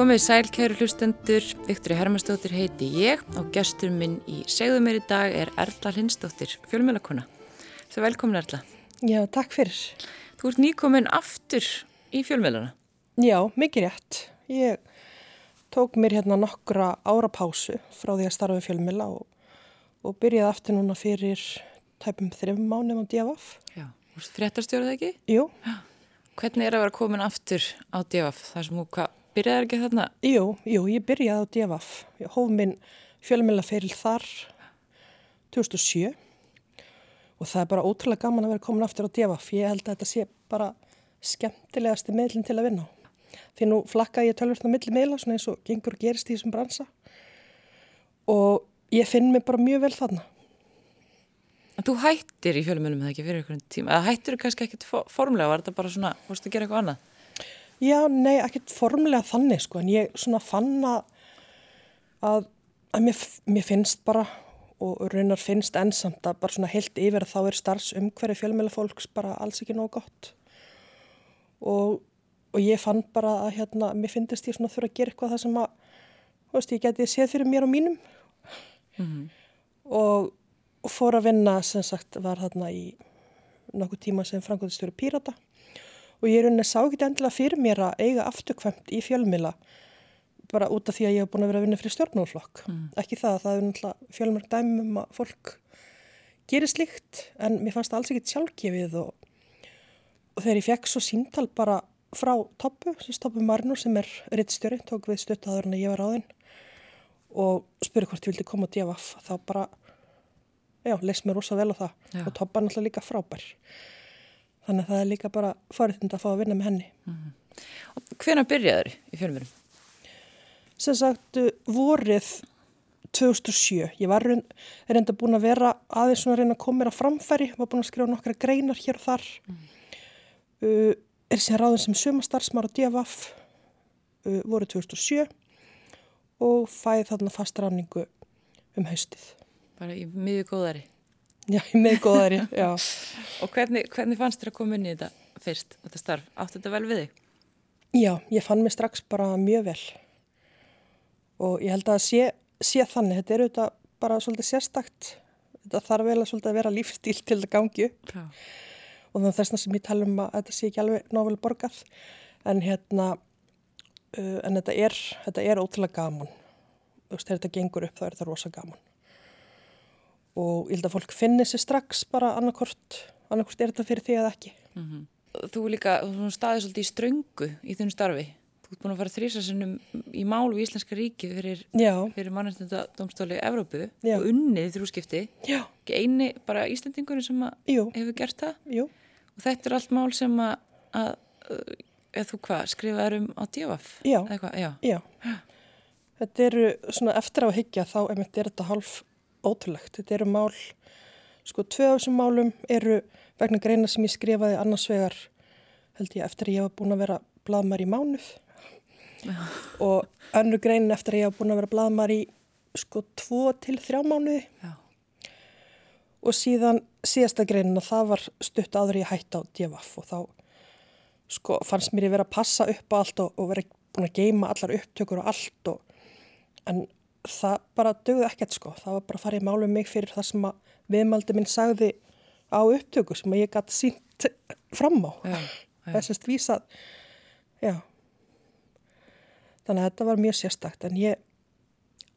Komið sæl, kæru hlustendur, Viktor Hermannsdóttir heiti ég og gestur minn í segðum mér í dag er Erla Lindsdóttir, fjölmjölakona. Svo velkomin Erla. Já, takk fyrir. Þú ert nýkomin aftur í fjölmjölana. Já, mikið rétt. Ég tók mér hérna nokkra ára pásu frá því að starfa fjölmjöla og, og byrjaði aftur núna fyrir tæpum þrjum mánum á DFF. Já, þú ert fréttarstjórað ekki? Jú. Hvernig er að vera komin aftur á DFF? Það sem þú, hvað, byrjaði ekki þarna? Jú, jú, ég byrjaði á DFF. Ég hóf minn fjölmjöla feril þar 2007 og það er bara ótrúlega gaman að vera komin aftur á DFF. Ég held að þetta sé bara skemmtilegasti meðlinn til að vinna á. Því nú flakkaði ég tölvörst á milli meila svona eins og gengur og gerist í þessum bransa og ég finn mig bara mjög vel þarna. En þú hættir í fjölmjölum eða ekki fyrir einhvern tíma? Eða hættir þú kannski ekkit formlega? Var þetta bara svona, fórstu að gera eitthvað annað? Já, nei, ekkert formulega þannig sko, en ég svona fann að, að, að mér, mér finnst bara og raunar finnst ennsamt að bara svona heilt yfir að þá er starfsumhverfi fjölmjöla fólks bara alls ekki nóg gott. Og, og ég fann bara að hérna, mér finnst ég svona þurfa að gera eitthvað það sem að, þú veist, ég geti séð fyrir mér og mínum. Mm -hmm. og, og fór að vinna sem sagt var þarna í nokkuð tíma sem framkvæmstjóri Pírata og ég er unni sá ekki endilega fyrir mér að eiga afturkvæmt í fjölmila bara út af því að ég hef búin að vera að vinna fyrir stjórnmálflokk. Mm. Ekki það að það er náttúrulega fjölmörg dæmum að fólk gerir slikt en mér fannst það alls ekkit sjálfgefið og, og þegar ég fekk svo síntal bara frá Toppu, Toppu Marnur sem er rittstjóri, tók við stöttaður en ég var á þinn og spurði hvort ég vildi koma á DFF þá bara, já, leist mér rosa vel á það já. og Toppa er náttúrulega líka frábær þannig að það er líka bara fariðtind að fá að vinna með henni mm -hmm. Hvena byrjaður í fjölmjörnum? Sem sagt, vorið 2007, ég var reynda búin að vera aðeins svona reyna að koma mér að framfæri, var búin að skrifa nokkra greinar hér og þar mm. uh, er síðan ráðin sem sumastarfsmar á DFF uh, voru 2007 og fæði þarna fast ráningu um haustið. Bara í miður góðari? Já, miður góðari, já. og hvernig, hvernig fannst þér að koma inn í þetta fyrst, þetta starf? Áttu þetta vel við þig? Já, ég fann mig strax bara mjög vel og ég held að sé, sé þannig, þetta er auðvitað bara svolítið sérstakt, þetta þarf vel að vera lífstíl til þetta gangi upp. Já og þannig þess að sem ég tala um að þetta sé ekki alveg nável borgað en hérna uh, en þetta er, þetta er ótrúlega gaman þú veist, þegar þetta gengur upp þá er þetta rosa gaman og ég held að fólk finnir sér strax bara annarkort, annarkort er þetta fyrir því að ekki mm -hmm. Þú líka, þú staðið svolítið í ströngu í þunum starfi þú ert búin að fara þrýsasinnum í málu í Íslenska ríki fyrir, fyrir mannarstendadómstóli Evrópu Já. og unnið þrjúskipti ekki eini bara Íslandingurinn sem hefur gert það Jú og þetta er allt mál sem að, að eða þú hvað, skrifaður um á djafaf? Já, já. já. Þetta eru svona eftir á að higgja þá er þetta hálf ótrúlegt. Þetta eru mál, sko tvö af þessum málum eru vegna greina sem ég skrifaði annars vegar held ég eftir að ég hef búin að vera bladmar í mánuð já. og önnu greinin eftir að ég hef búin að vera bladmar í sko tvo til þrjá mánuði. Já og síðan síðasta greinin að það var stutt aður ég hætti á djefaf og þá sko fannst mér ég verið að passa upp á allt og, og verið búin að geima allar upptökur og allt og en það bara dögði ekkert sko. Það var bara að fara í málu mig fyrir það sem að viðmaldi minn sagði á upptöku sem ég gæti sínt fram á. Þessast vísað. Já. Þannig að þetta var mjög sérstakt en ég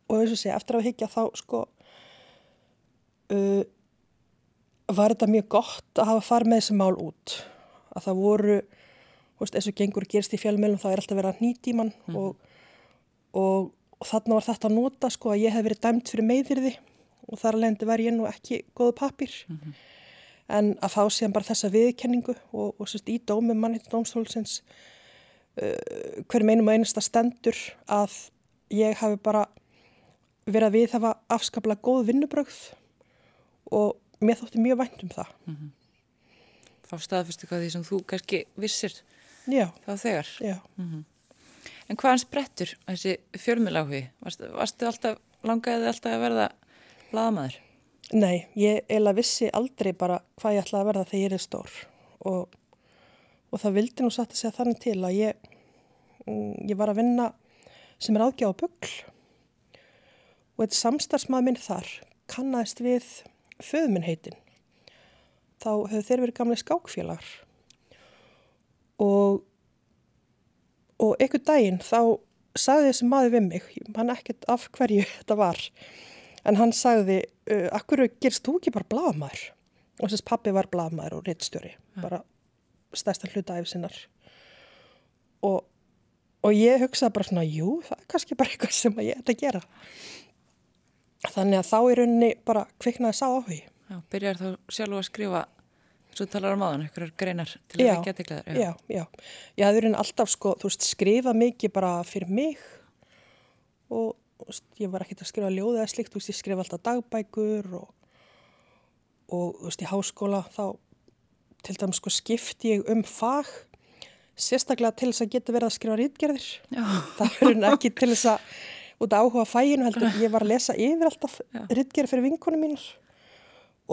og þess að segja eftir að higgja þá sko uh, var þetta mjög gott að hafa farið með þessi mál út. Að það voru veist, eins og gengur gerst í fjölmjölum þá er alltaf verið að nýti mann mm. og, og, og þarna var þetta að nota sko að ég hef verið dæmt fyrir meðvirði og þar alveg var ég nú ekki góðu papir mm -hmm. en að fá síðan bara þessa viðkenningu og, og sérst í dómi mannið dómstólsins uh, hver meinum að einasta stendur að ég hafi bara verið að við hafa afskaplega góð vinnubrögð og mér þótti mjög vænt um það. Mm -hmm. Þá staðfyrstu hvað því sem þú kannski vissir já. þá þegar. Já. Mm -hmm. En hvaðan sprettur þessi fjölmiláfi? Varstu, varstu alltaf, langaði alltaf að verða bladamæður? Nei, ég eiginlega vissi aldrei bara hvað ég ætlaði að verða þegar ég er stór og, og það vildi nú satt að segja þannig til að ég, mm, ég var að vinna sem er ágjá á byggl og eitt samstarfsmað minn þar kannast við föðminn heitin. Þá hefur þeir verið gamlega skákfélagar og, og einhver daginn þá sagði þessi maður við mig, hann ekkert af hverju þetta var, en hann sagði, uh, akkur gerst þú ekki bara bladamæður? Og þess að pappi var bladamæður og rittstjóri, ja. bara stærstan hluta af sinnar. Og, og ég hugsaði bara svona, jú, það er kannski bara eitthvað sem ég ætti að gera. Þannig að þá í rauninni bara kviknaði sá áhugi. Já, byrjar þá sjálf að skrifa Svo talar um aðan, einhverjar greinar til að ekki aðtekla þér. Já, já. Já, það er alltaf sko, þú veist, skrifa mikið bara fyrir mig og veist, ég var ekkert að skrifa ljóðið eða slikt, þú veist, ég skrifa alltaf dagbækur og, og þú veist, í háskóla þá til dæmis sko skipti ég um fag sérstaklega til þess að geta verið að skrifa rítgerðir. Það er ekki til þess að, út af áhuga fæginu heldur, ég var að lesa yfir alltaf rítgerð fyrir vinkunum mínur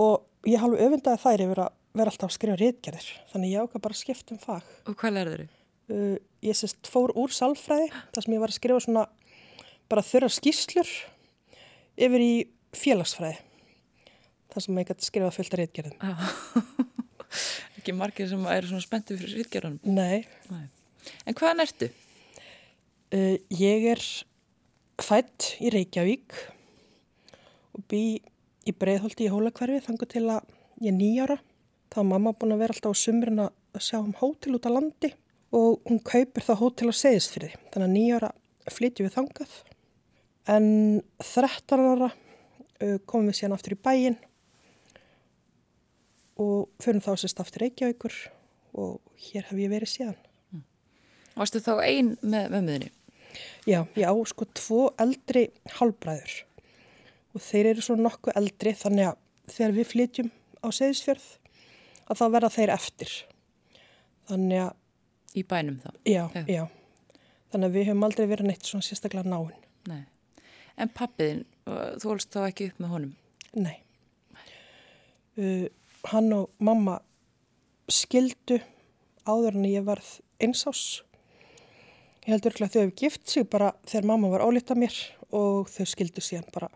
og ég halvu öfundaði þær yfir að vera alltaf að skrifa rétgerðir þannig ég ákvað bara að skipta um fag Og hvað lærður þau? Uh, ég sérst fór úr salfræði þar sem ég var að skrifa svona bara þurra skýslur yfir í félagsfræði þar sem ég gæti að skrifa fullt af rétgerðum ah. Ekki margir sem eru svona spenntið fyrir rétgerðunum Nei. Nei En hvaðan ertu? Uh, ég er fætt í Reykjavík og bý í Breitholti í Hólakverfi þangu til að ég er nýjára þá var mamma búin að vera alltaf á sumrin að sjá um hótel út á landi og hún kaupir þá hótel á seðisfyrði þannig að nýjara flytjum við þangað en 13 ára komum við síðan aftur í bæin og fyrir þá sérst aftur Reykjavíkur og hér hef ég verið síðan mm. Varstu þá einn með mömmuðinni? Já, ég á sko tvo eldri halvbræður og þeir eru svo nokkuð eldri þannig að þegar við flytjum á seðisfjörð að þá verða þeir eftir. Þannig að... Í bænum þá? Já, já, já. Þannig að við höfum aldrei verið neitt svona sérstaklega náinn. Nei. En pappiðin, þú holst þá ekki upp með honum? Nei. Uh, hann og mamma skildu áður en ég varð einsás. Ég heldur ekki að þau hefði gift sig bara þegar mamma var álita mér og þau skildu síðan bara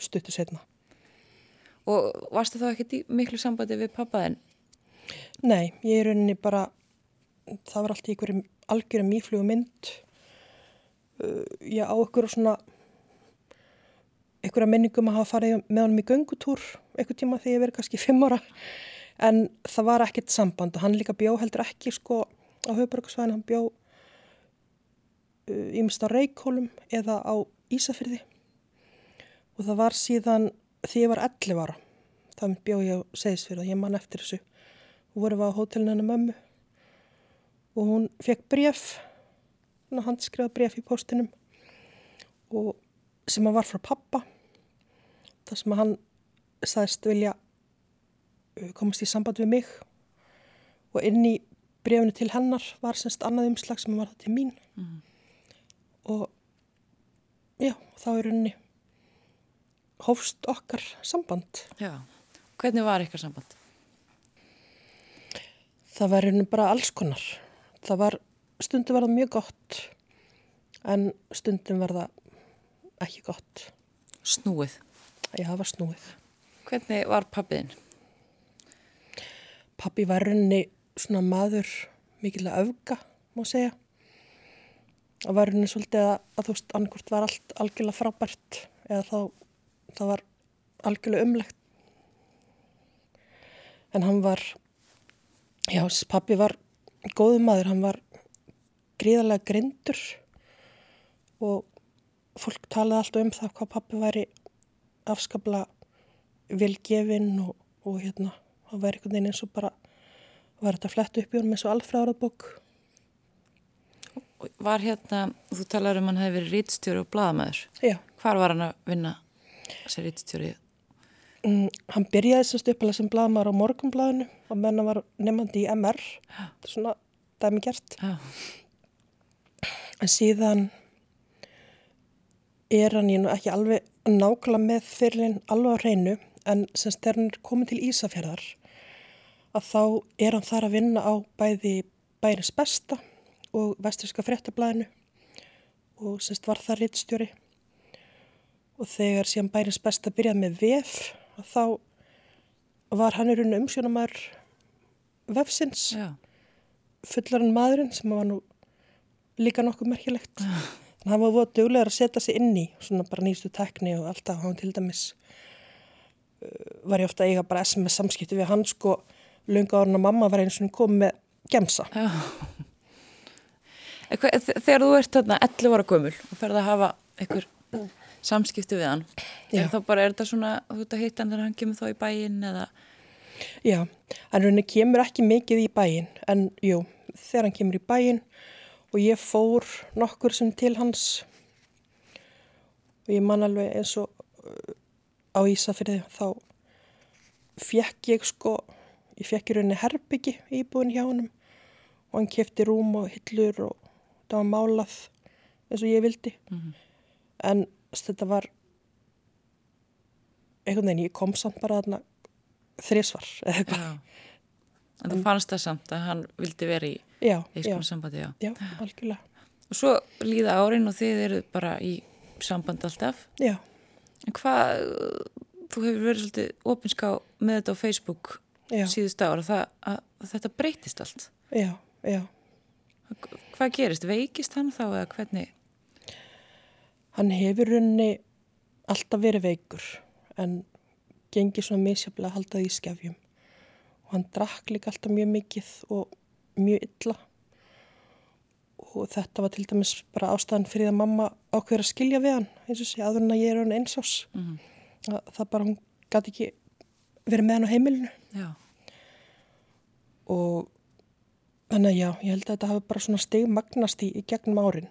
stuttu setna. Og varstu þá ekkert í miklu sambandi við pappaðin? Nei, ég er rauninni bara, það var allt í einhverjum algjörum íflugu mynd. Uh, ég á einhverju svona, einhverja minningum að hafa farið með honum í göngutúr einhver tíma þegar ég verið kannski fimm ára. En það var ekkert samband og hann líka bjó heldur ekki sko á höfbruksvæðin, hann bjó ímest uh, á Reykjólum eða á Ísafyrði. Og það var síðan því ég var 11 ára þá bjóð ég á segisfyrð og ég man eftir þessu og voru við á hótelinu hennar mömmu og hún fekk bref hann skrifaði bref í postinum og sem að var frá pappa þar sem að hann sagðist vilja uh, komast í samband við mig og inn í brefinu til hennar var semst annað umslag sem var það til mín mm. og já, þá er henni hófst okkar samband. Já, hvernig var ykkar samband? Það var hérna bara alls konar. Það var, stundum var það mjög gott en stundum var það ekki gott. Snúið? Já, það var snúið. Hvernig var pappiðinn? Pappi var henni svona maður mikil að öfga, má segja. Það var henni svolítið að, að þú veist, annarkort var allt algjörlega frábært eða þá það var algjörlega umlegt en hann var já, pappi var góðum maður, hann var gríðarlega grindur og fólk talaði alltaf um það hvað pappi væri afskapla vilgefinn og, og hérna, hann væri einhvern veginn eins og bara var þetta flett upp í honum eins og alfræðarabokk Var hérna, þú talar um hann hefði verið rítstjóri og bladamæður. Já. Hvar var hann að vinna þessi rítstjórið? Mm, hann byrjaði þessast uppalega sem bladamar á morgumbladinu og menna var nefnandi í MR svona dæmi gert. Ja. en síðan er hann í nú ekki alveg nákvæmlega með fyrirlin alveg á hreinu en semst þegar hann er komið til Ísafjörðar að þá er hann þar að vinna á bæði bæris besta og vesturska fréttablaðinu og semst var það rittstjóri og þegar síðan bærins best að byrja með VF þá var hann í rauninu umsjónamær vefsins. Fullarinn maðurinn sem var nú líka nokkuð merkilegt. Að hann var voða duglegar að setja sig inn í svona bara nýstu tekni og alltaf hann til dæmis uh, var ég ofta að eiga bara SMS samskipti við hann sko. Lunga árun og mamma var eins og komið með gemsa. Já. Þegar þú ert þarna 11 ára gömul og ferði að hafa einhver samskipti við hann er þá bara, er þetta svona, þú ert að hitta hann þegar hann kemur þá í bæin eða? Já, hann rauninni kemur ekki mikið í bæin en jú, þegar hann kemur í bæin og ég fór nokkur sem til hans og ég man alveg eins og uh, á Ísafyrði þá fekk ég sko, ég fekk í rauninni herbyggi íbúin hjá hann og hann kefti rúm og hillur og það var málað eins og ég vildi mm -hmm. en þetta var einhvern veginn, ég kom samt bara þarna þrísvar eða eitthvað En þú fannst það samt að hann vildi vera í eitthvað sambandi, já. Já, algjörlega. Og svo líða árin og þið eru bara í samband alltaf. Já. En hvað, þú hefur verið svolítið opinská með þetta á Facebook já. síðust ára, það, að, að þetta breytist allt. Já, já. Hvað gerist? Veikist hann þá eða hvernig? Hann hefur runni alltaf verið veikur en gengið svona misjaflega að halda því í skefjum. Og hann drakk líka alltaf mjög mikið og mjög illa. Og þetta var til dæmis bara ástæðan fyrir að mamma ákveður að skilja við hann eins og sé aður en að ég er hann einsás mm -hmm. það bara hún gæti ekki verið með hann á heimilinu. Já. og Þannig að já, ég held að þetta hafi bara svona stegmagnast í, í gegnum árin.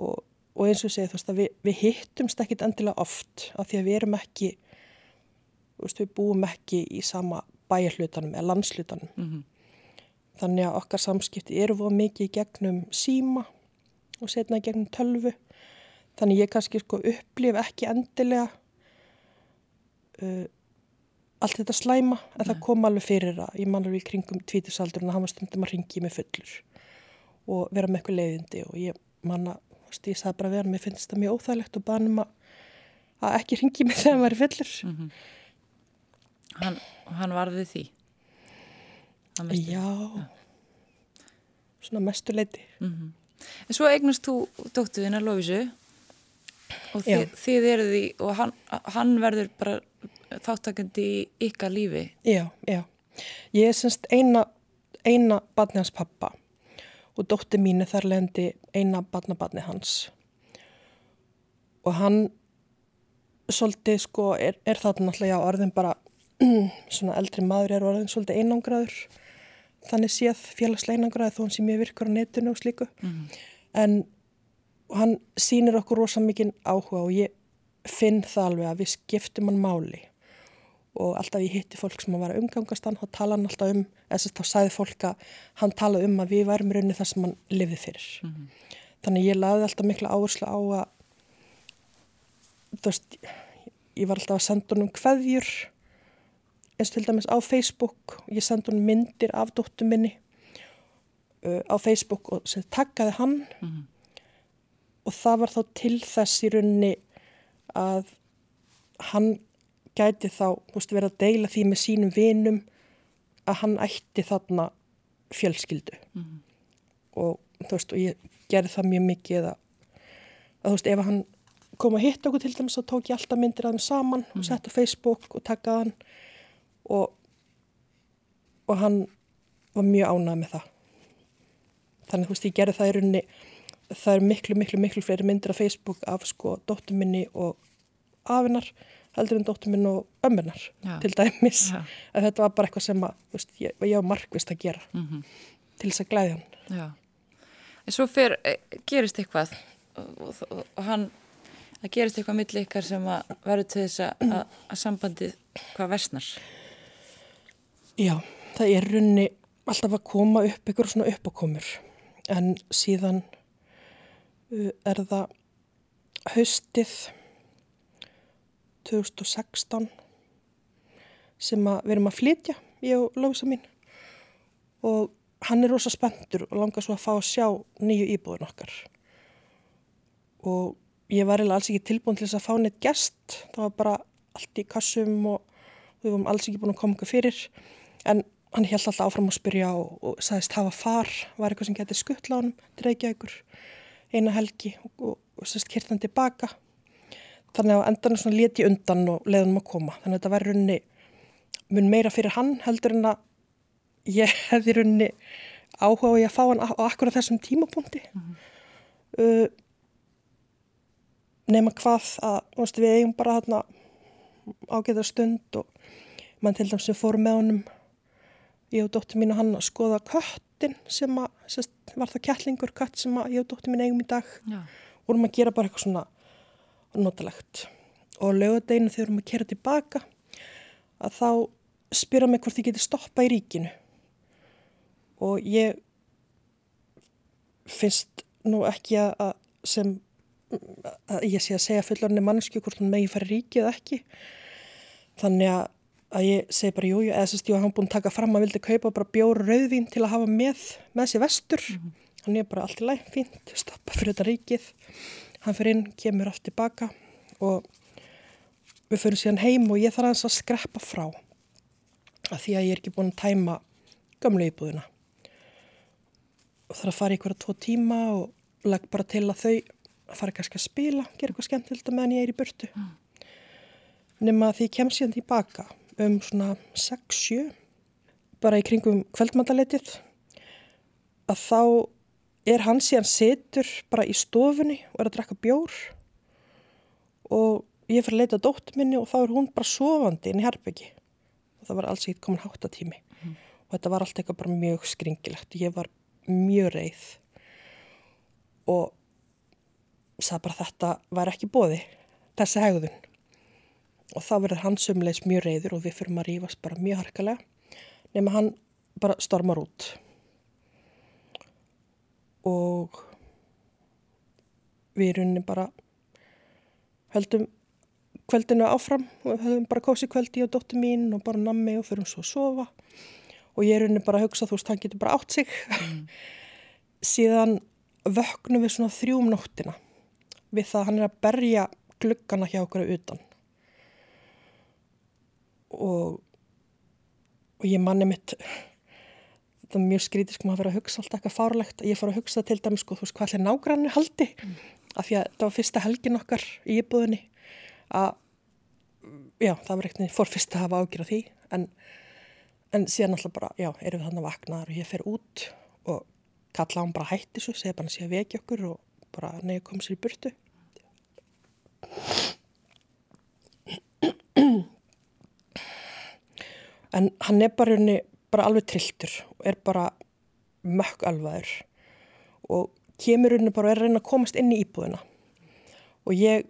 Og, og eins og segja þú veist að við, við hittumst ekkit endilega oft af því að við erum ekki, veist við búum ekki í sama bæjarhlutanum eða landslutanum. Mm -hmm. Þannig að okkar samskipti eru voru mikið í gegnum síma og setna í gegnum tölvu. Þannig ég kannski sko upplif ekki endilega uh, allt þetta slæma en Nei. það kom alveg fyrir að ég mannar við kringum tvítisaldur en það var stundum að ringi mig fullur og vera með eitthvað leiðindi og ég manna, ég sagði bara vera, mér finnst það mjög óþægilegt og banum að, að ekki ringi mig þegar maður er fullur mm -hmm. hann, hann varði því? Já svona mestu leiti mm -hmm. En svo eignast þú dóttuðina Lófisu og þið, þið eruð í og hann, hann verður bara þáttakandi í ykkar lífi? Já, já. Ég er semst eina, eina badni hans pappa og dótti mín er þar lendi eina badnabadni hans. Og hann svolítið sko er, er þarna náttúrulega orðin bara svona eldri maður er orðin svolítið einangraður þannig séð félagslega einangraður þó hann sem ég virkur á netinu og slíku. Mm. En hann sínir okkur rosa mikið áhuga og ég finn það alveg að við skiptum hann máli og alltaf ég hitti fólk sem var að umgangast hann, þá tala hann alltaf um, eða þá sæði fólk að hann tala um að við værum raunni það sem hann lifið fyrir. Mm -hmm. Þannig ég laði alltaf mikla áherslu á að, þú veist, ég var alltaf að senda honum hveðjur, eins og til dæmis á Facebook, ég senda honum myndir af dóttu minni uh, á Facebook og sem takkaði hann mm -hmm. og það var þá til þess í raunni að hann gæti þá veist, verið að deila því með sínum vinum að hann ætti þarna fjölskyldu mm -hmm. og þú veist og ég gerði það mjög mikið að, að þú veist ef hann kom að hitta okkur til dæmis þá tók ég alltaf myndir að þeim saman mm -hmm. og sett á Facebook og takkaði hann og og hann var mjög ánað með það þannig þú veist ég gerði það í rauninni það er miklu miklu miklu fleiri myndir á Facebook af sko dóttur minni og afinnar heldur en dóttur minn og ömmunar Já. til dæmis Já. að þetta var bara eitthvað sem að, veist, ég, ég var markvist að gera mm -hmm. til þess að glæði hann Já. En svo fyrr eh, gerist eitthvað og, og, og hann það gerist eitthvað millir ykkar sem að verður til þess að, að sambandið hvað versnar Já, það er runni alltaf að koma upp ykkur svona uppákomur en síðan uh, er það haustið 2016 sem við erum að flytja, ég og Lósa mín. Og hann er rosa spenntur og langar svo að fá að sjá nýju íbúðun okkar. Og ég var alls ekki tilbúin til þess að fá neitt gest. Það var bara allt í kassum og við vorum alls ekki búin að koma fyrir. En hann held alltaf áfram að spyrja og, og sagðist hafa far var eitthvað sem getið skuttla honum til Reykjavíkur eina helgi og, og, og sérst kyrta hann tilbaka þannig að endan svona leti undan og leiðum að koma. Þannig að þetta var runni mun meira fyrir hann heldur en að ég hefði runni áhuga á ég að fá hann á akkurat þessum tímapunkti. Mm -hmm. uh, nema hvað að veist, við eigum bara þarna ágæða stund og mann til dæmis sem fórum með honum ég og dóttir mín og hann að skoða köttin sem að, sérst, var það kjallingur kött sem að ég og dóttir mín eigum í dag. Og vorum að gera bara eitthvað svona notalegt. Og lögadeginu þegar við vorum að kera tilbaka að þá spyrja mig hvort ég geti stoppa í ríkinu. Og ég finnst nú ekki að sem að ég sé að segja fullorni mannsku hvort hún megi fara ríki eða ekki. Þannig að, að ég segi bara jújú, eða sérst ég var hann búin að taka fram að vildi kaupa bara bjóru rauðvín til að hafa með með sér vestur. Mm -hmm. hann er bara allt í læg fínt, stoppa fyrir þetta ríkið hann fyrir inn, kemur aftur tilbaka og við fyrir síðan heim og ég þarf að skreppa frá að því að ég er ekki búin að tæma gamlu íbúðina og þarf að fara í hverja tvo tíma og legg bara til að þau að fara kannski að spila, gera eitthvað skemmtilegt meðan ég er í burtu mm. nema því ég kem síðan tilbaka um svona 6-7 bara í kringum kveldmataletið að þá er hann síðan setur bara í stofunni og er að drekka bjór og ég fyrir að leita dótt minni og þá er hún bara sofandi inn í herbyggi og það var alls ekkert komin háttatími. Mm. og þetta var allt eitthvað bara mjög skringilegt ég var mjög reið. Og sagði bara þetta var ekki bóði þessi hegðun. Og þá verður hann sömulegs mjög reyður og við fyrir að rífast bara mjög harkalega nema hann bara stormar út og við erum bara höldum kveldinu áfram og höfum bara kósi kvöldi á dóttu mín og bara nammi og fyrir svo að sofa. Og ég er unni bara að hugsa þú veist hann getur bara átt sig. Mm. síðan vöknum við svona þrjúm nóttina við það að hann er að berja gluggana hjá okkur utan. Og, og ég manni mitt þetta er mjög skrítið sko maður að vera að hugsa alltaf eitthvað fárlegt. Ég fór að hugsa til dæmis sko þú veist hvað allir nágrannu haldi? Mm. af því að þetta var fyrsta helgin okkar í íbúðinni að já það var eitthvað fór fyrst að hafa ágjur á því. En, en síðan alltaf bara já erum við þannig að vakna og ég fer út og kalla hann bara hætti svo segja bara hann sé að vekja okkur og bara nefnir kom sér í burtu. En hann er bara, unni, bara alveg trilltur og er bara mökk alvaður og kemur unni bara og er að reyna að komast inn í íbúðina. Og ég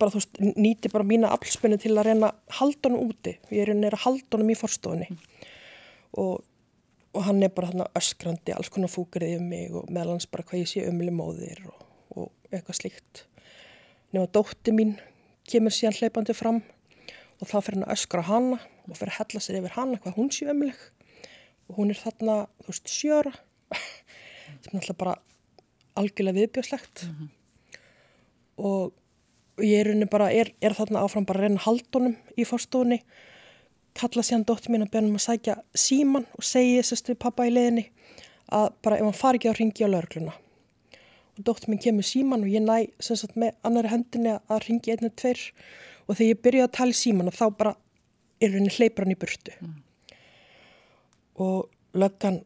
bara þú veist nýti bara mína aflspunni til að reyna að halda honum úti. Ég er unni að halda honum í forstofunni. Mm. og, og hann er bara öskrandi alls konar fúkrið yfir mig og meðlans bara hvað ég sé umli móðir og, og eitthvað slíkt. Nema dótti mín kemur síðan hleypandi fram og þá fyrir hann að öskra hana og fyrir að hella sér yfir hana hvað hún sé ömuleg og hún er þarna, þú veist, sjöra sem er alltaf bara algjörlega viðbjóðslegt. Mm -hmm. og ég er, bara, er, er þarna áfram bara að reyna haldunum í fórstofunni kalla síðan dótti mín að björnum að sækja síman og segja sérstu pappa í leðinni að bara ef hann fari ekki á ringi á lörgluna og dóttur minn kemur síman og ég næ sagt, með annari hendinni að ringi einu tveir og þegar ég byrja að tala í síman og þá bara er henni hleypur hann í burtu. Mm. og löggan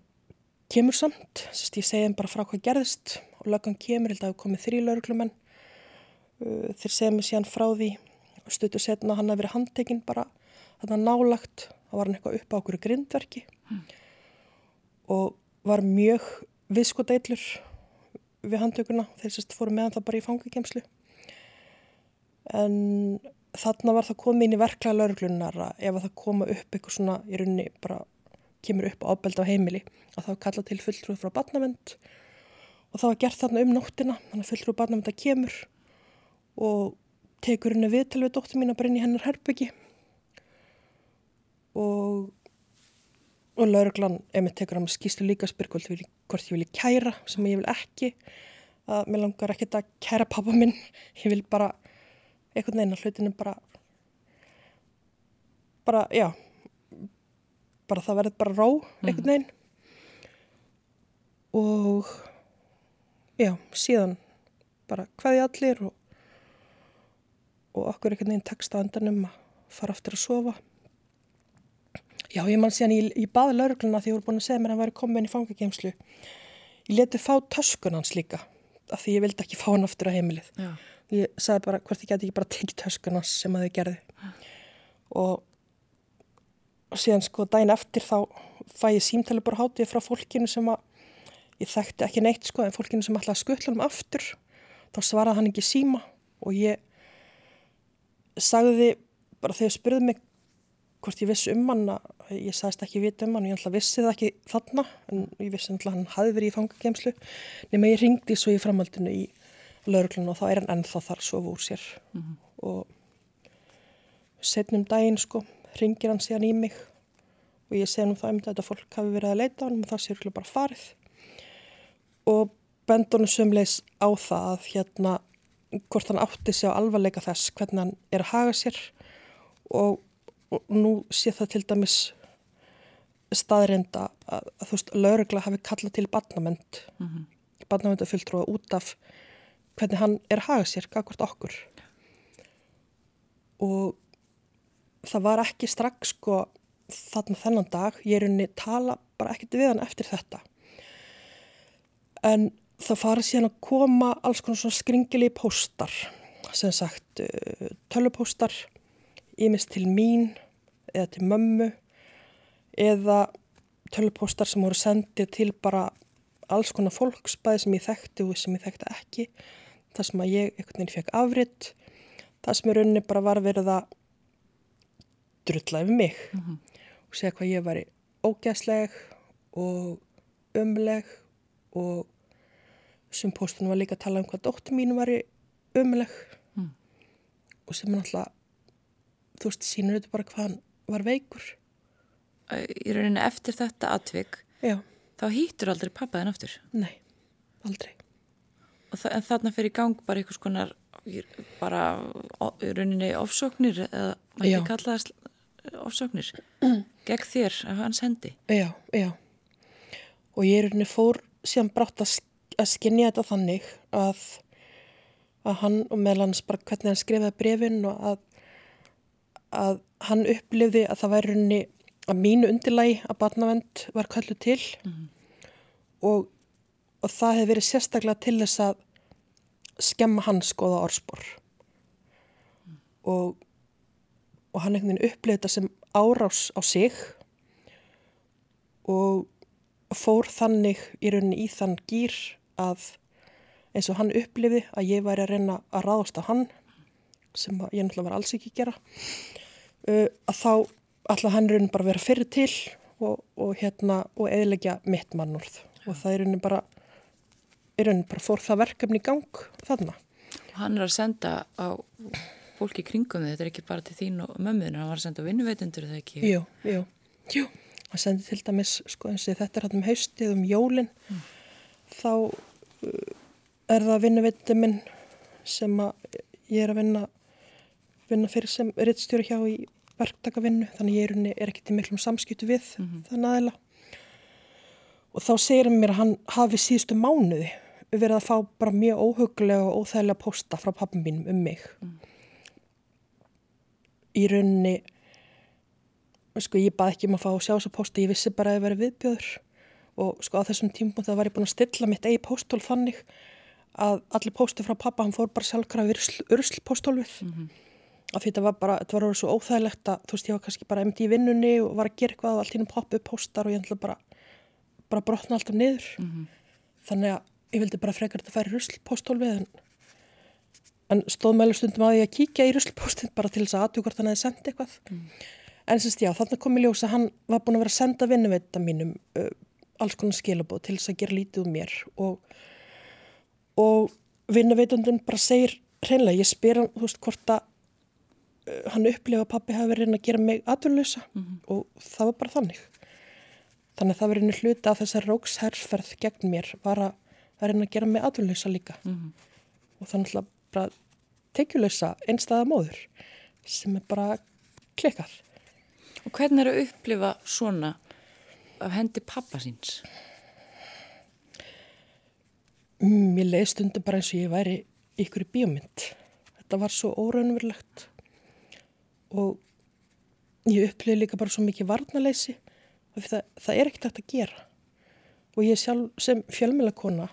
kemur samt sérst, ég segi henn bara frá hvað gerðist. Og löggan kemur, held að það komið þrjí lauruglumenn uh, þeir segja mér síðan frá því og stötu setna hann að vera handtekinn bara þarna nálagt þá var hann eitthvað upp á okkur grindverki. Mm. og var mjög viðskoteillur við handtökuna, þeir sérst fóru meðan það bara í fangakemslu en þarna var það komið inn í verklega lauruglunar að ef það koma upp eitthvað svona í rauninni bara kemur upp ábeld á heimili að það var kallað til fulltrúið frá barnavend og það var gert þarna um nóttina þannig að fulltrúið barnavend að kemur og tekur henni við til við dóttir mín að brenni hennar herbyggi og og lauruglan ef mér tekur hann skýstu líka spyrkvöld hvort ég vilji kæra sem ég vil ekki að mér langar ekkert að kæra pappa minn. Ég vil bara einhvern veginn að hlutinu bara bara, já bara það verður bara ró einhvern veginn mm. og já, síðan bara hvaði allir og, og okkur einhvern veginn tekst að endanum að fara aftur að sofa já, ég man síðan ég, ég baði laurugluna því ég voru búin að segja mér að hann væri komin í fangageimslu ég leti fá töskun hans líka af því ég vildi ekki fá hann aftur á heimilið já. Ég sagði bara hvort ég geti ekki bara tekið töskun hans sem að þau gerði og og síðan sko dæin eftir þá fæ ég símtali bara hátið frá fólkinu sem að ég þekkti ekki neitt sko en fólkinu sem ætlaði að skuttla um aftur þá svaraði hann ekki síma og ég sagði bara þegar spurði mig hvort ég vissi um hann að ég sagðist ekki vita um hann og ég ætla vissi það ekki þarna en ég vissi að hann hafi verið í fangagemslu nema ég ringdi svo í framhaldinu í lauruglun og þá er hann ennþá þar svo úr sér mm -hmm. og setnum daginn sko ringir hann síðan í mig og ég segi nú það um þetta að fólk hafi verið að leita á hann og það sé ekki bara farið og bendunum sömleis á það að hérna hvort hann átti sig á alvarleika þess hvernig hann er að haga sér og, og nú sé það til dæmis staðrinda að, að þú veist, laurugla hafi kallað til barnament mm -hmm. barnamentafylgtrúa út af hvernig hann er að haga sér, hvort okkur. Og það var ekki strax sko þarna þennan dag, ég er unni tala bara ekkert við hann eftir þetta. En það fara síðan að koma alls konar svona skringili póstar sem sagt uh, tölupóstar ímest til mín eða til mömmu eða tölupóstar sem voru sendið til bara alls konar fólksbæði sem ég þekkti og sem ég þekkti ekki það sem að ég einhvern veginn fekk afriðt það sem í rauninni bara var verið að drulla yfir mig mm -hmm. og segja hvað ég var ógæsleg og ömuleg og sem postunum var líka að tala um hvað dóttur mín var ömuleg mm. og sem náttúrulega þú veist, sínur þetta bara hvað hann var veikur Í rauninni eftir þetta atvik Já. þá hýttur aldrei pappaðin aftur? Nei, aldrei En þarna fyrir gang bara einhvers konar bara í rauninni ofsóknir eða maður ekki kalla það ofsöknir gegn þér af hans hendi. Já, já. Og ég er hérna fór síðan brátt að, að skinja þetta þannig að að hann og meðal hans bara hvernig hann skrifaði brefin og að að hann upplifði að það væri hérna að mínu undirlægi að barnavend var kallu til. Mm -hmm. og, og það hefði verið sérstaklega til þess að skemma hans skoða orðspor mm. og og hann einhvern veginn upplifði þetta sem árás á sig og fór þannig í rauninni í þann gýr að eins og hann upplifði að ég væri að reyna að ráðast á hann sem ég náttúrulega var alls ekki að gera uh, að þá alltaf hann rauninni bara vera fyrir til og, og hérna og eðlegja mitt mannúrð og það er rauninni bara er rauninni bara fór það verkefni í gang þarna. Hann er að senda á fólki kringum þetta er ekki bara til þín og mömmuðin, hann var að senda vinnuveitundur eða ekki? Jú, jú, jú, hann sendi til dæmis, sko eins og þetta er hann um haustið, um jólinn, mm. þá uh, er það vinnuveitundur minn sem að ég er að vinna, vinna fyrir sem rittstjóri hjá í verktakavinnu, þannig ég er, er ekki til miklum samskiptu við mm -hmm. þann aðila. Og þá segir hann mér að hann hafi síðustu mánuði verið að fá bara mjög óhuglega og óþægilega posta frá pappum mínum um mig. Mm í rauninni sko ég bað ekki um að fá sjá þessa posta ég vissi bara að það væri viðbjöður og sko á þessum tímum það var ég búin að stilla mitt eigi póstól þannig að allir pósti frá pappa hann fór bara sjálfkrafi urslpóstólfið mm -hmm. af því þetta var bara, þetta var orðið svo óþægilegt að þú veist ég var kannski bara emdi í vinnunni og var að gera eitthvað og allt hínum poppu póstar og ég ætla bara bara brotna alltaf niður mm -hmm. þannig að ég vildi bara frekar þetta færi urslpóstólfið en en stóð meðlega stundum að ég að kíkja í ruslpóstinn bara til þess að aðtjók hvort hann hefði sendið eitthvað. Mm. en semst já, þannig kom ég ljósa hann var búin að vera að senda vinnuveita mínum uh, alls konar skilabóð til þess að gera lítið um mér. Og, og vinnuveitundin bara segir hreinlega, ég spyr hann, þú veist, hvort að uh, hann upplifa að pappi hafi verið að gera mig aðvöluðsa mm og það var bara þannig. Þannig að það verið hluti af þessar róksherrferð gegn mér var að að reyna að gera mig aðvunleysa líka mm -hmm. og þannig að bara tekjuleysa einstaða móður sem er bara klikkað. Og hvernig er að upplifa svona af hendi pappa síns? Mm, mér leiði stundum bara eins og ég væri ykkur í bíomind. Þetta var svo óraunverulegt og ég upplifi líka bara svo mikið varnaleysi það, það er ekkert hægt að gera og ég sjálf sem fjölmjölakona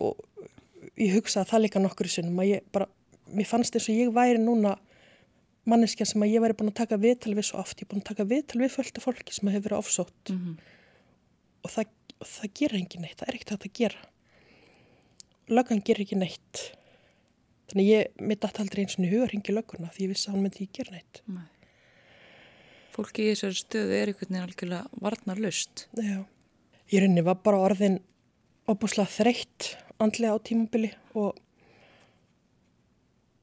og ég hugsa að það líka nokkur í sunnum að ég bara, mér fannst eins og ég væri núna manneskja sem að ég væri búin að taka viðtal við svo oft, ég er búin að taka viðtal við fölta fólki sem hefur verið ofsótt. Mm -hmm. og það, það gera engin neitt, það er ekkert að gera. Löggan ger ekki neitt. Þannig ég, mér dætt aldrei eins og huga hringi lögguna því ég vissi að hann myndi ekki gera neitt. Nei. Fólki í þessari stöðu er einhvern veginn algjörlega varnar lust Já. Ég rauninni var bara orðin opuslega þreytt andlega á tímabili og,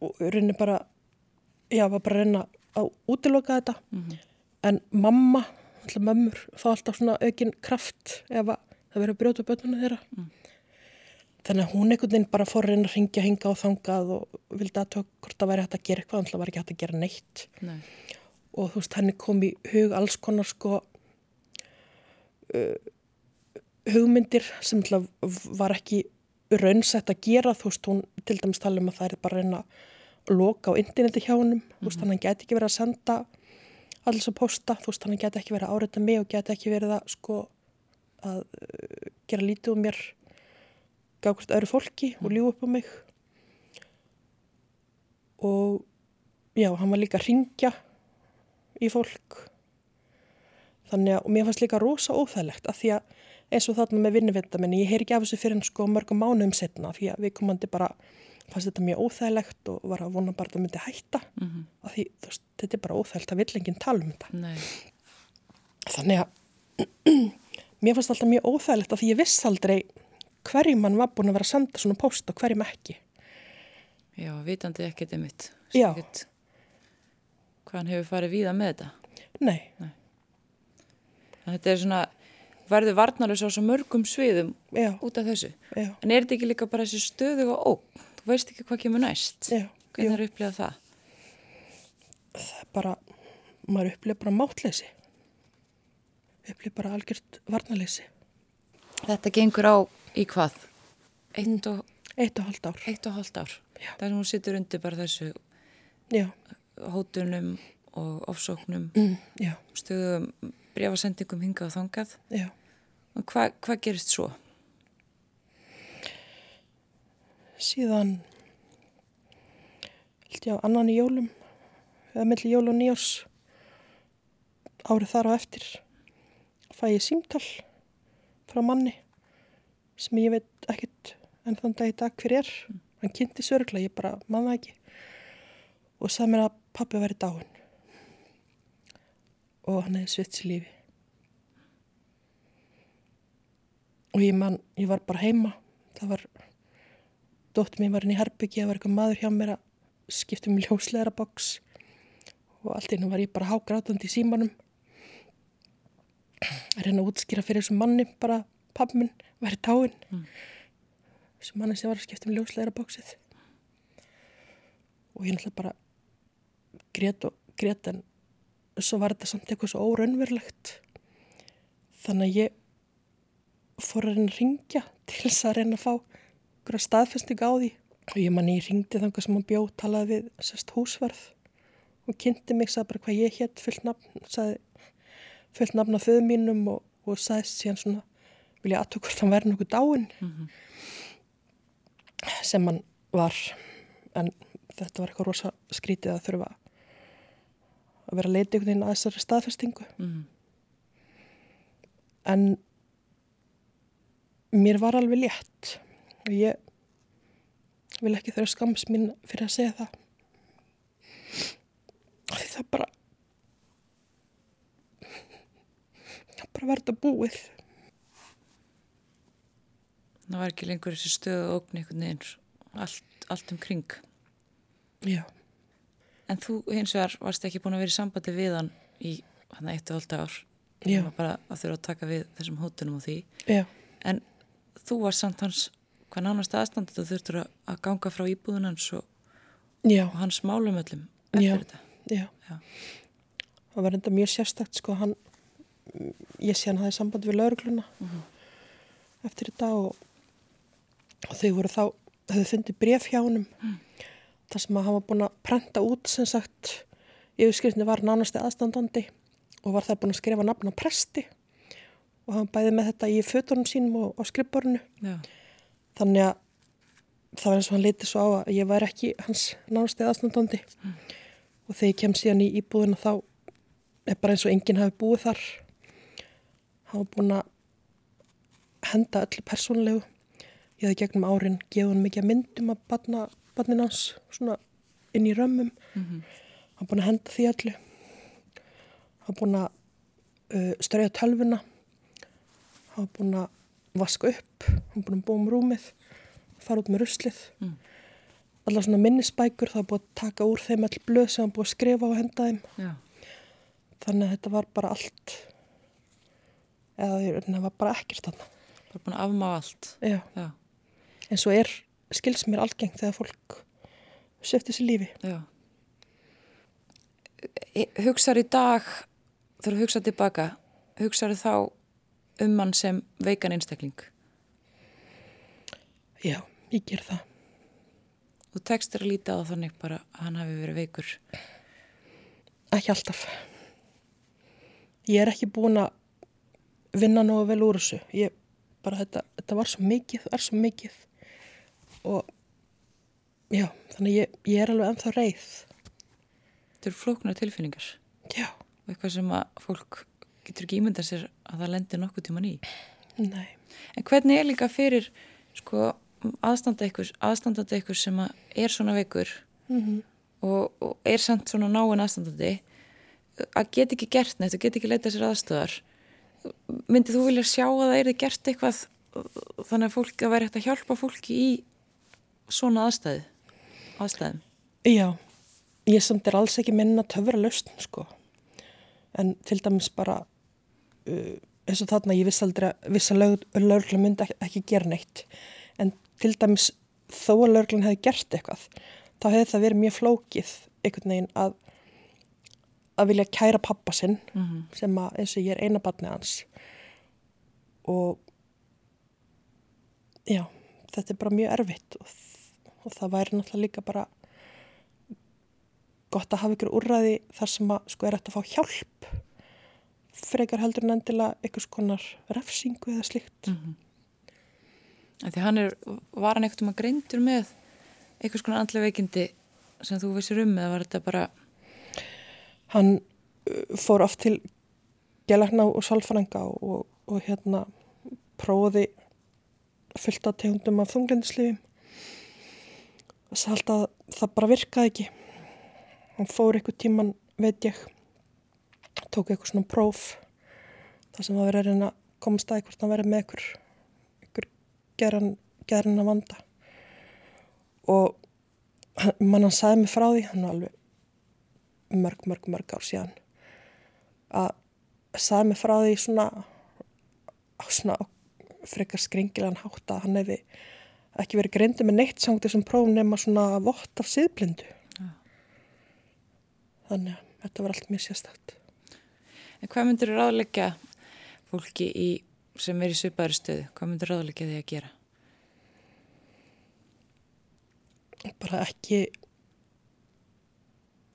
og rauninni bara, já, var bara að reyna að útiloka þetta. Mm -hmm. En mamma, alltaf mömmur, fá alltaf svona aukinn kraft ef það verið að brjóta bönnuna þeirra. Mm. Þannig að hún einhvern veginn bara fór að reyna að ringja, hinga og þangað og vildi að tök hvort það væri hægt að gera eitthvað, alltaf var ekki hægt að gera neitt. Nei. Og þú veist, henni kom í hug alls konar sko... Uh, hugmyndir sem var ekki raunsætt að gera þú veist hún til dæmis tala um að það er bara reyna að loka á interneti hjá -hmm. þú veist hann geti ekki verið að senda alls að posta þú veist hann geti ekki verið að áreita mig og geti ekki verið að sko að uh, gera lítið um mér gaf hvert öðru fólki og lífa upp á mig. Og já hann var líka að ringja í fólk. Þannig að og mér fannst líka rosa óþægilegt að því að eins og þarna með vinnuvitamenni, ég heyr ekki af þessu fyrir en sko mörgum mánuðum setna því að við komandi bara fannst þetta mjög óþægilegt og var að vona bara að það myndi hætta. Mm -hmm. af því veist, þetta er bara óþægilegt að vill enginn tala um þetta. Nei. þannig að mér fannst alltaf mjög óþægilegt af því ég viss aldrei hverjum mann var búin að vera að senda svona post og hverjum ekki. Já, vitandi ekkert um mitt hvað hann hefur farið víða með þetta. Nei, Nei. Þetta er svona verður varnarlega svo mörgum sviðum Já. út af þessu. Já. En er þetta ekki líka bara þessi stöðu og óg? Þú veist ekki hvað kemur næst. Já. Hvernig er upplegað það? Það er bara, maður upplegað bara mátleysi. Upplegað bara algjört varnarleysi. Þetta gengur á í hvað? Eitt og... Eitt og halvt ár. Eitt og halvt ár. Það er nú sittur undir bara þessu hótunum og ofsóknum, mm, stöðum breyfasendingum hingað og þangað. Já. Og hvað hva gerist svo? Síðan held ég á annan í jólum eða melli jól og nýjós árið þar á eftir fæ ég símtall frá manni sem ég veit ekkert en þann dag í dag hver er. Hann kynnti sörgla, ég bara manna ekki. Og sagði mér að pappi væri dáin og hann hefði svitsi lífi og ég man, ég var bara heima. Það var dóttur mér var inn í Herbyggi, það var eitthvað maður hjá mér að skipta um ljósleira boks og allt einu var ég bara hágrátandi í símanum. Að reyna að útskýra fyrir þessum manni bara pappminn verið táinn mm. þessum manni sem var að skipta um ljósleira boksið og ég náttúrulega bara grét og grét en svo var þetta samt eitthvað svo óraunverlegt þannig að ég fór að reyna að ringja til þess að reyna að fá einhverja staðfesting á því og ég manni ég ringdi þangar sem hann bjóð talaði við sérst húsvarð og kynnti mig, sagði bara hvað ég hétt fullt nafn, sagði fullt nafn á föðu mínum og, og sagði síðan svona, vil ég aðtöku hvort hann verði nokkuð dáin mm -hmm. sem hann var en þetta var eitthvað rosa skrítið að þurfa að vera leitið einhvern veginn að þessari staðfestingu mm -hmm. en mér var alveg létt. Og ég vil ekki þurfa skams mín fyrir að segja það. Því það bara það bara verða búið. Það var ekki lengur þessi stöðu og ógn einhvern veginn allt, allt um kring. Já. En þú hins vegar varst ekki búin að vera í sambandi við hann í hann eitt og halda ár. Já. Bara að þurfa að taka við þessum hótunum og því. Já. En þú var samt hans hvað nánast aðstandið þú þurftur að ganga frá íbúðun hans og, og hans málumöllum eftir já, þetta. Já, já. Það var enda mjög sérstakt sko, hann, ég sé hann hafið samband við laurugluna mm -hmm. eftir þetta og, og þau voru þá, þau fundið bref hjá hann mm. þar sem að hann var búin að prenta út sem sagt, yfirskrifni var nánasti aðstandandi og var það búin að skrifa nafn á presti og hann bæði með þetta í fötunum sínum og, og skrifborinu. Já. Þannig að það var eins og hann litið svo á að ég væri ekki hans nástið aðstandandi. Mm. og þegar ég kem síðan í íbúðina þá er bara eins og enginn hafi búið þar. Hann var búin að henda öllu persónlegu ég hefði gegnum árin gefið hann mikið myndum að batna, batnin hans svona inn í römmum. Mm -hmm. hann var búin að henda því öllu. Hann var búin að uh, strauja tölvuna var búin að vaska upp, hann búin að búa um rúmið fara út með ruslið mm. allar svona minnisbækur það er búin að taka úr þeim all blöð sem hann búin að skrifa og henda þeim Já. þannig að þetta var bara allt eða það var bara ekkert þannig bara búin að afmá allt Já. Já. en svo er skils mér algeng þegar fólk söfti sér lífi Hugsaður í dag þegar þú hugsaður tilbaka hugsaður þá um hann sem veikan einstakling? Já, ég ger það. Þú tekstur að líta á þannig bara að hann hafi verið veikur? Ekki alltaf. Ég er ekki búin að vinna nógu vel úr þessu. Ég, bara þetta, þetta var svo mikið, það er svo mikið og já, þannig ég, ég er alveg ennþá reið. Þetta eru flóknar tilfinningar? Já. Og eitthvað sem að fólk getur ekki ímynda sér að það lendir nokkuð tíman í. Nei. En hvernig er líka fyrir sko, aðstandandi ykkur, aðstandandi ykkur sem er svona veikur mm -hmm. og, og er samt svona náinn aðstandandi að geta ekki gert neitt og geta ekki leita sér aðstöðar myndið þú vilja sjá að það er gert eitthvað þannig að fólk að vera hægt að hjálpa fólki í svona aðstæði aðstæðum? Já, ég samt er alls ekki minna töfra löst sko en til dæmis bara uh, eins og þarna ég viss aldrei að viss að lögurlega myndi ekki, ekki gera neitt en til dæmis þó að lögurlega hefði gert eitthvað þá hefði það verið mjög flókið einhvern veginn að að vilja kæra pappa sinn mm -hmm. sem að eins og ég er eina barnið hans og já, þetta er bara mjög erfitt og, og það væri náttúrulega líka bara gott að hafa ykkur úrræði þar sem að sko er eftir að fá hjálp frekar heldur en endilega einhvers konar refsingu eða slikt mm -hmm. Því hann er var hann eitthvað greintur með einhvers konar andlega veikindi sem þú vissir um eða var þetta bara Hann fór oft til gelagna og salfranga og, og hérna prófiði fullt af tegundum af þunglindisliðum og það bara virkaði ekki hann fór eitthvað tíman veit ég tók eitthvað svona próf þar sem að vera að reyna að komast að eitthvað að vera með ykkur ykkur geran, geran að vanda og mann hann sagði mig frá því hann var alveg mörg, mörg, mörg ár síðan að sagði mig frá því svona svona frekar skringilegan hátt að hann hefði ekki verið greindi með neitt sangt þessum prófum nema svona vott af síðblindu. Þannig að þetta var allt mjög sérstakt En hvað myndir þú ráðleggja fólki í, sem er í svipaðri stöðu? Hvað myndir þú ráðleggja þig að gera? Bara ekki,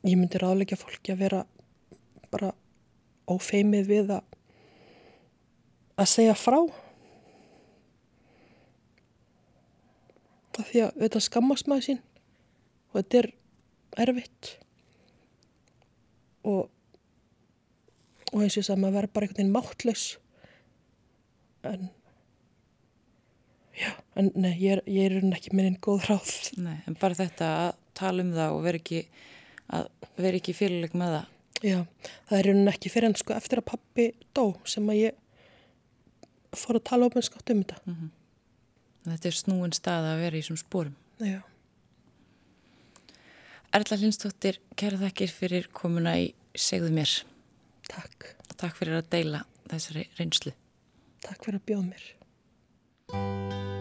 ég myndi ráðleggja fólki að vera bara ófeimið við að, að segja frá. Það því að þetta skammast maður sín og þetta er erfitt og og eins og þess að maður verður bara einhvern veginn máttlaus. En já, en nei, ég er, ég er ekki minnin góð ráð. Nei, en bara þetta að tala um það og vera ekki að vera ekki fyrirleg með það. Já, það er einhvern veginn ekki fyrir en sko eftir að pappi dó sem að ég fór að tala ofin skátt um þetta. Mm -hmm. Þetta er snúin stað að vera í svon spórum Já Erla Lindstóttir, kæra þakkir fyrir komuna í Segðu mér Takk. Takk fyrir að deila þessari reynslu. Takk fyrir að bjóða mér.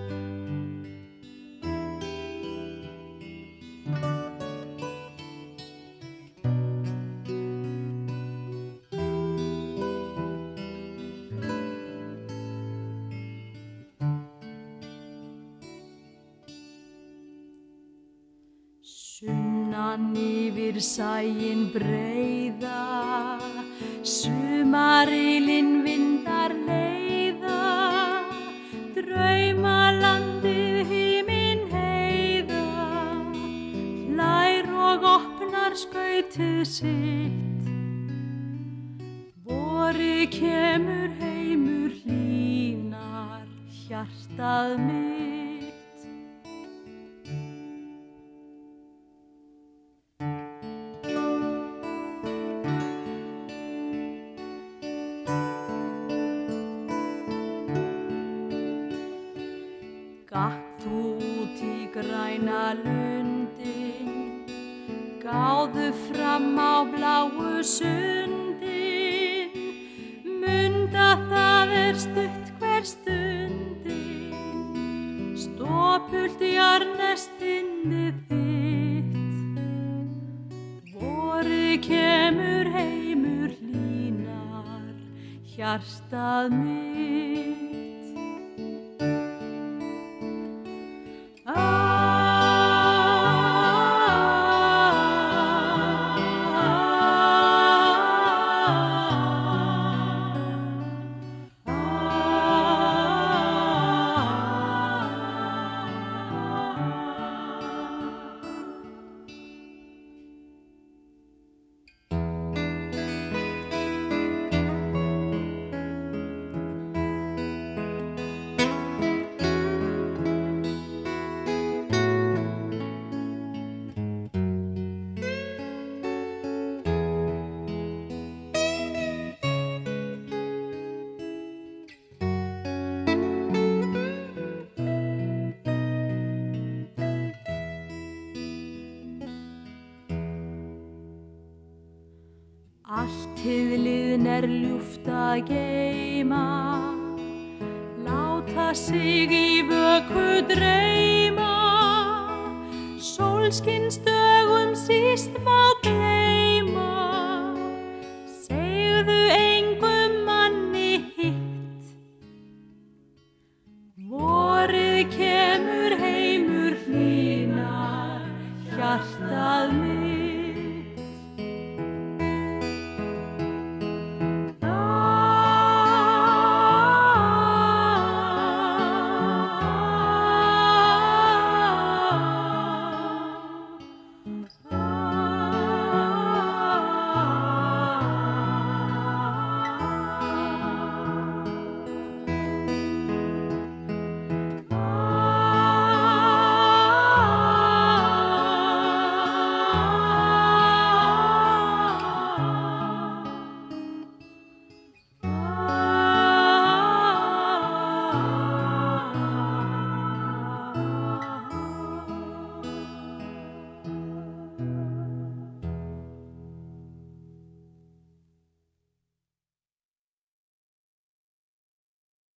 Yfir sæin breyða, sumarilinn vindar Stópult í arnestinni þitt. Vori kemur heimur línar Hjartað mitt Sólskinn stögum síst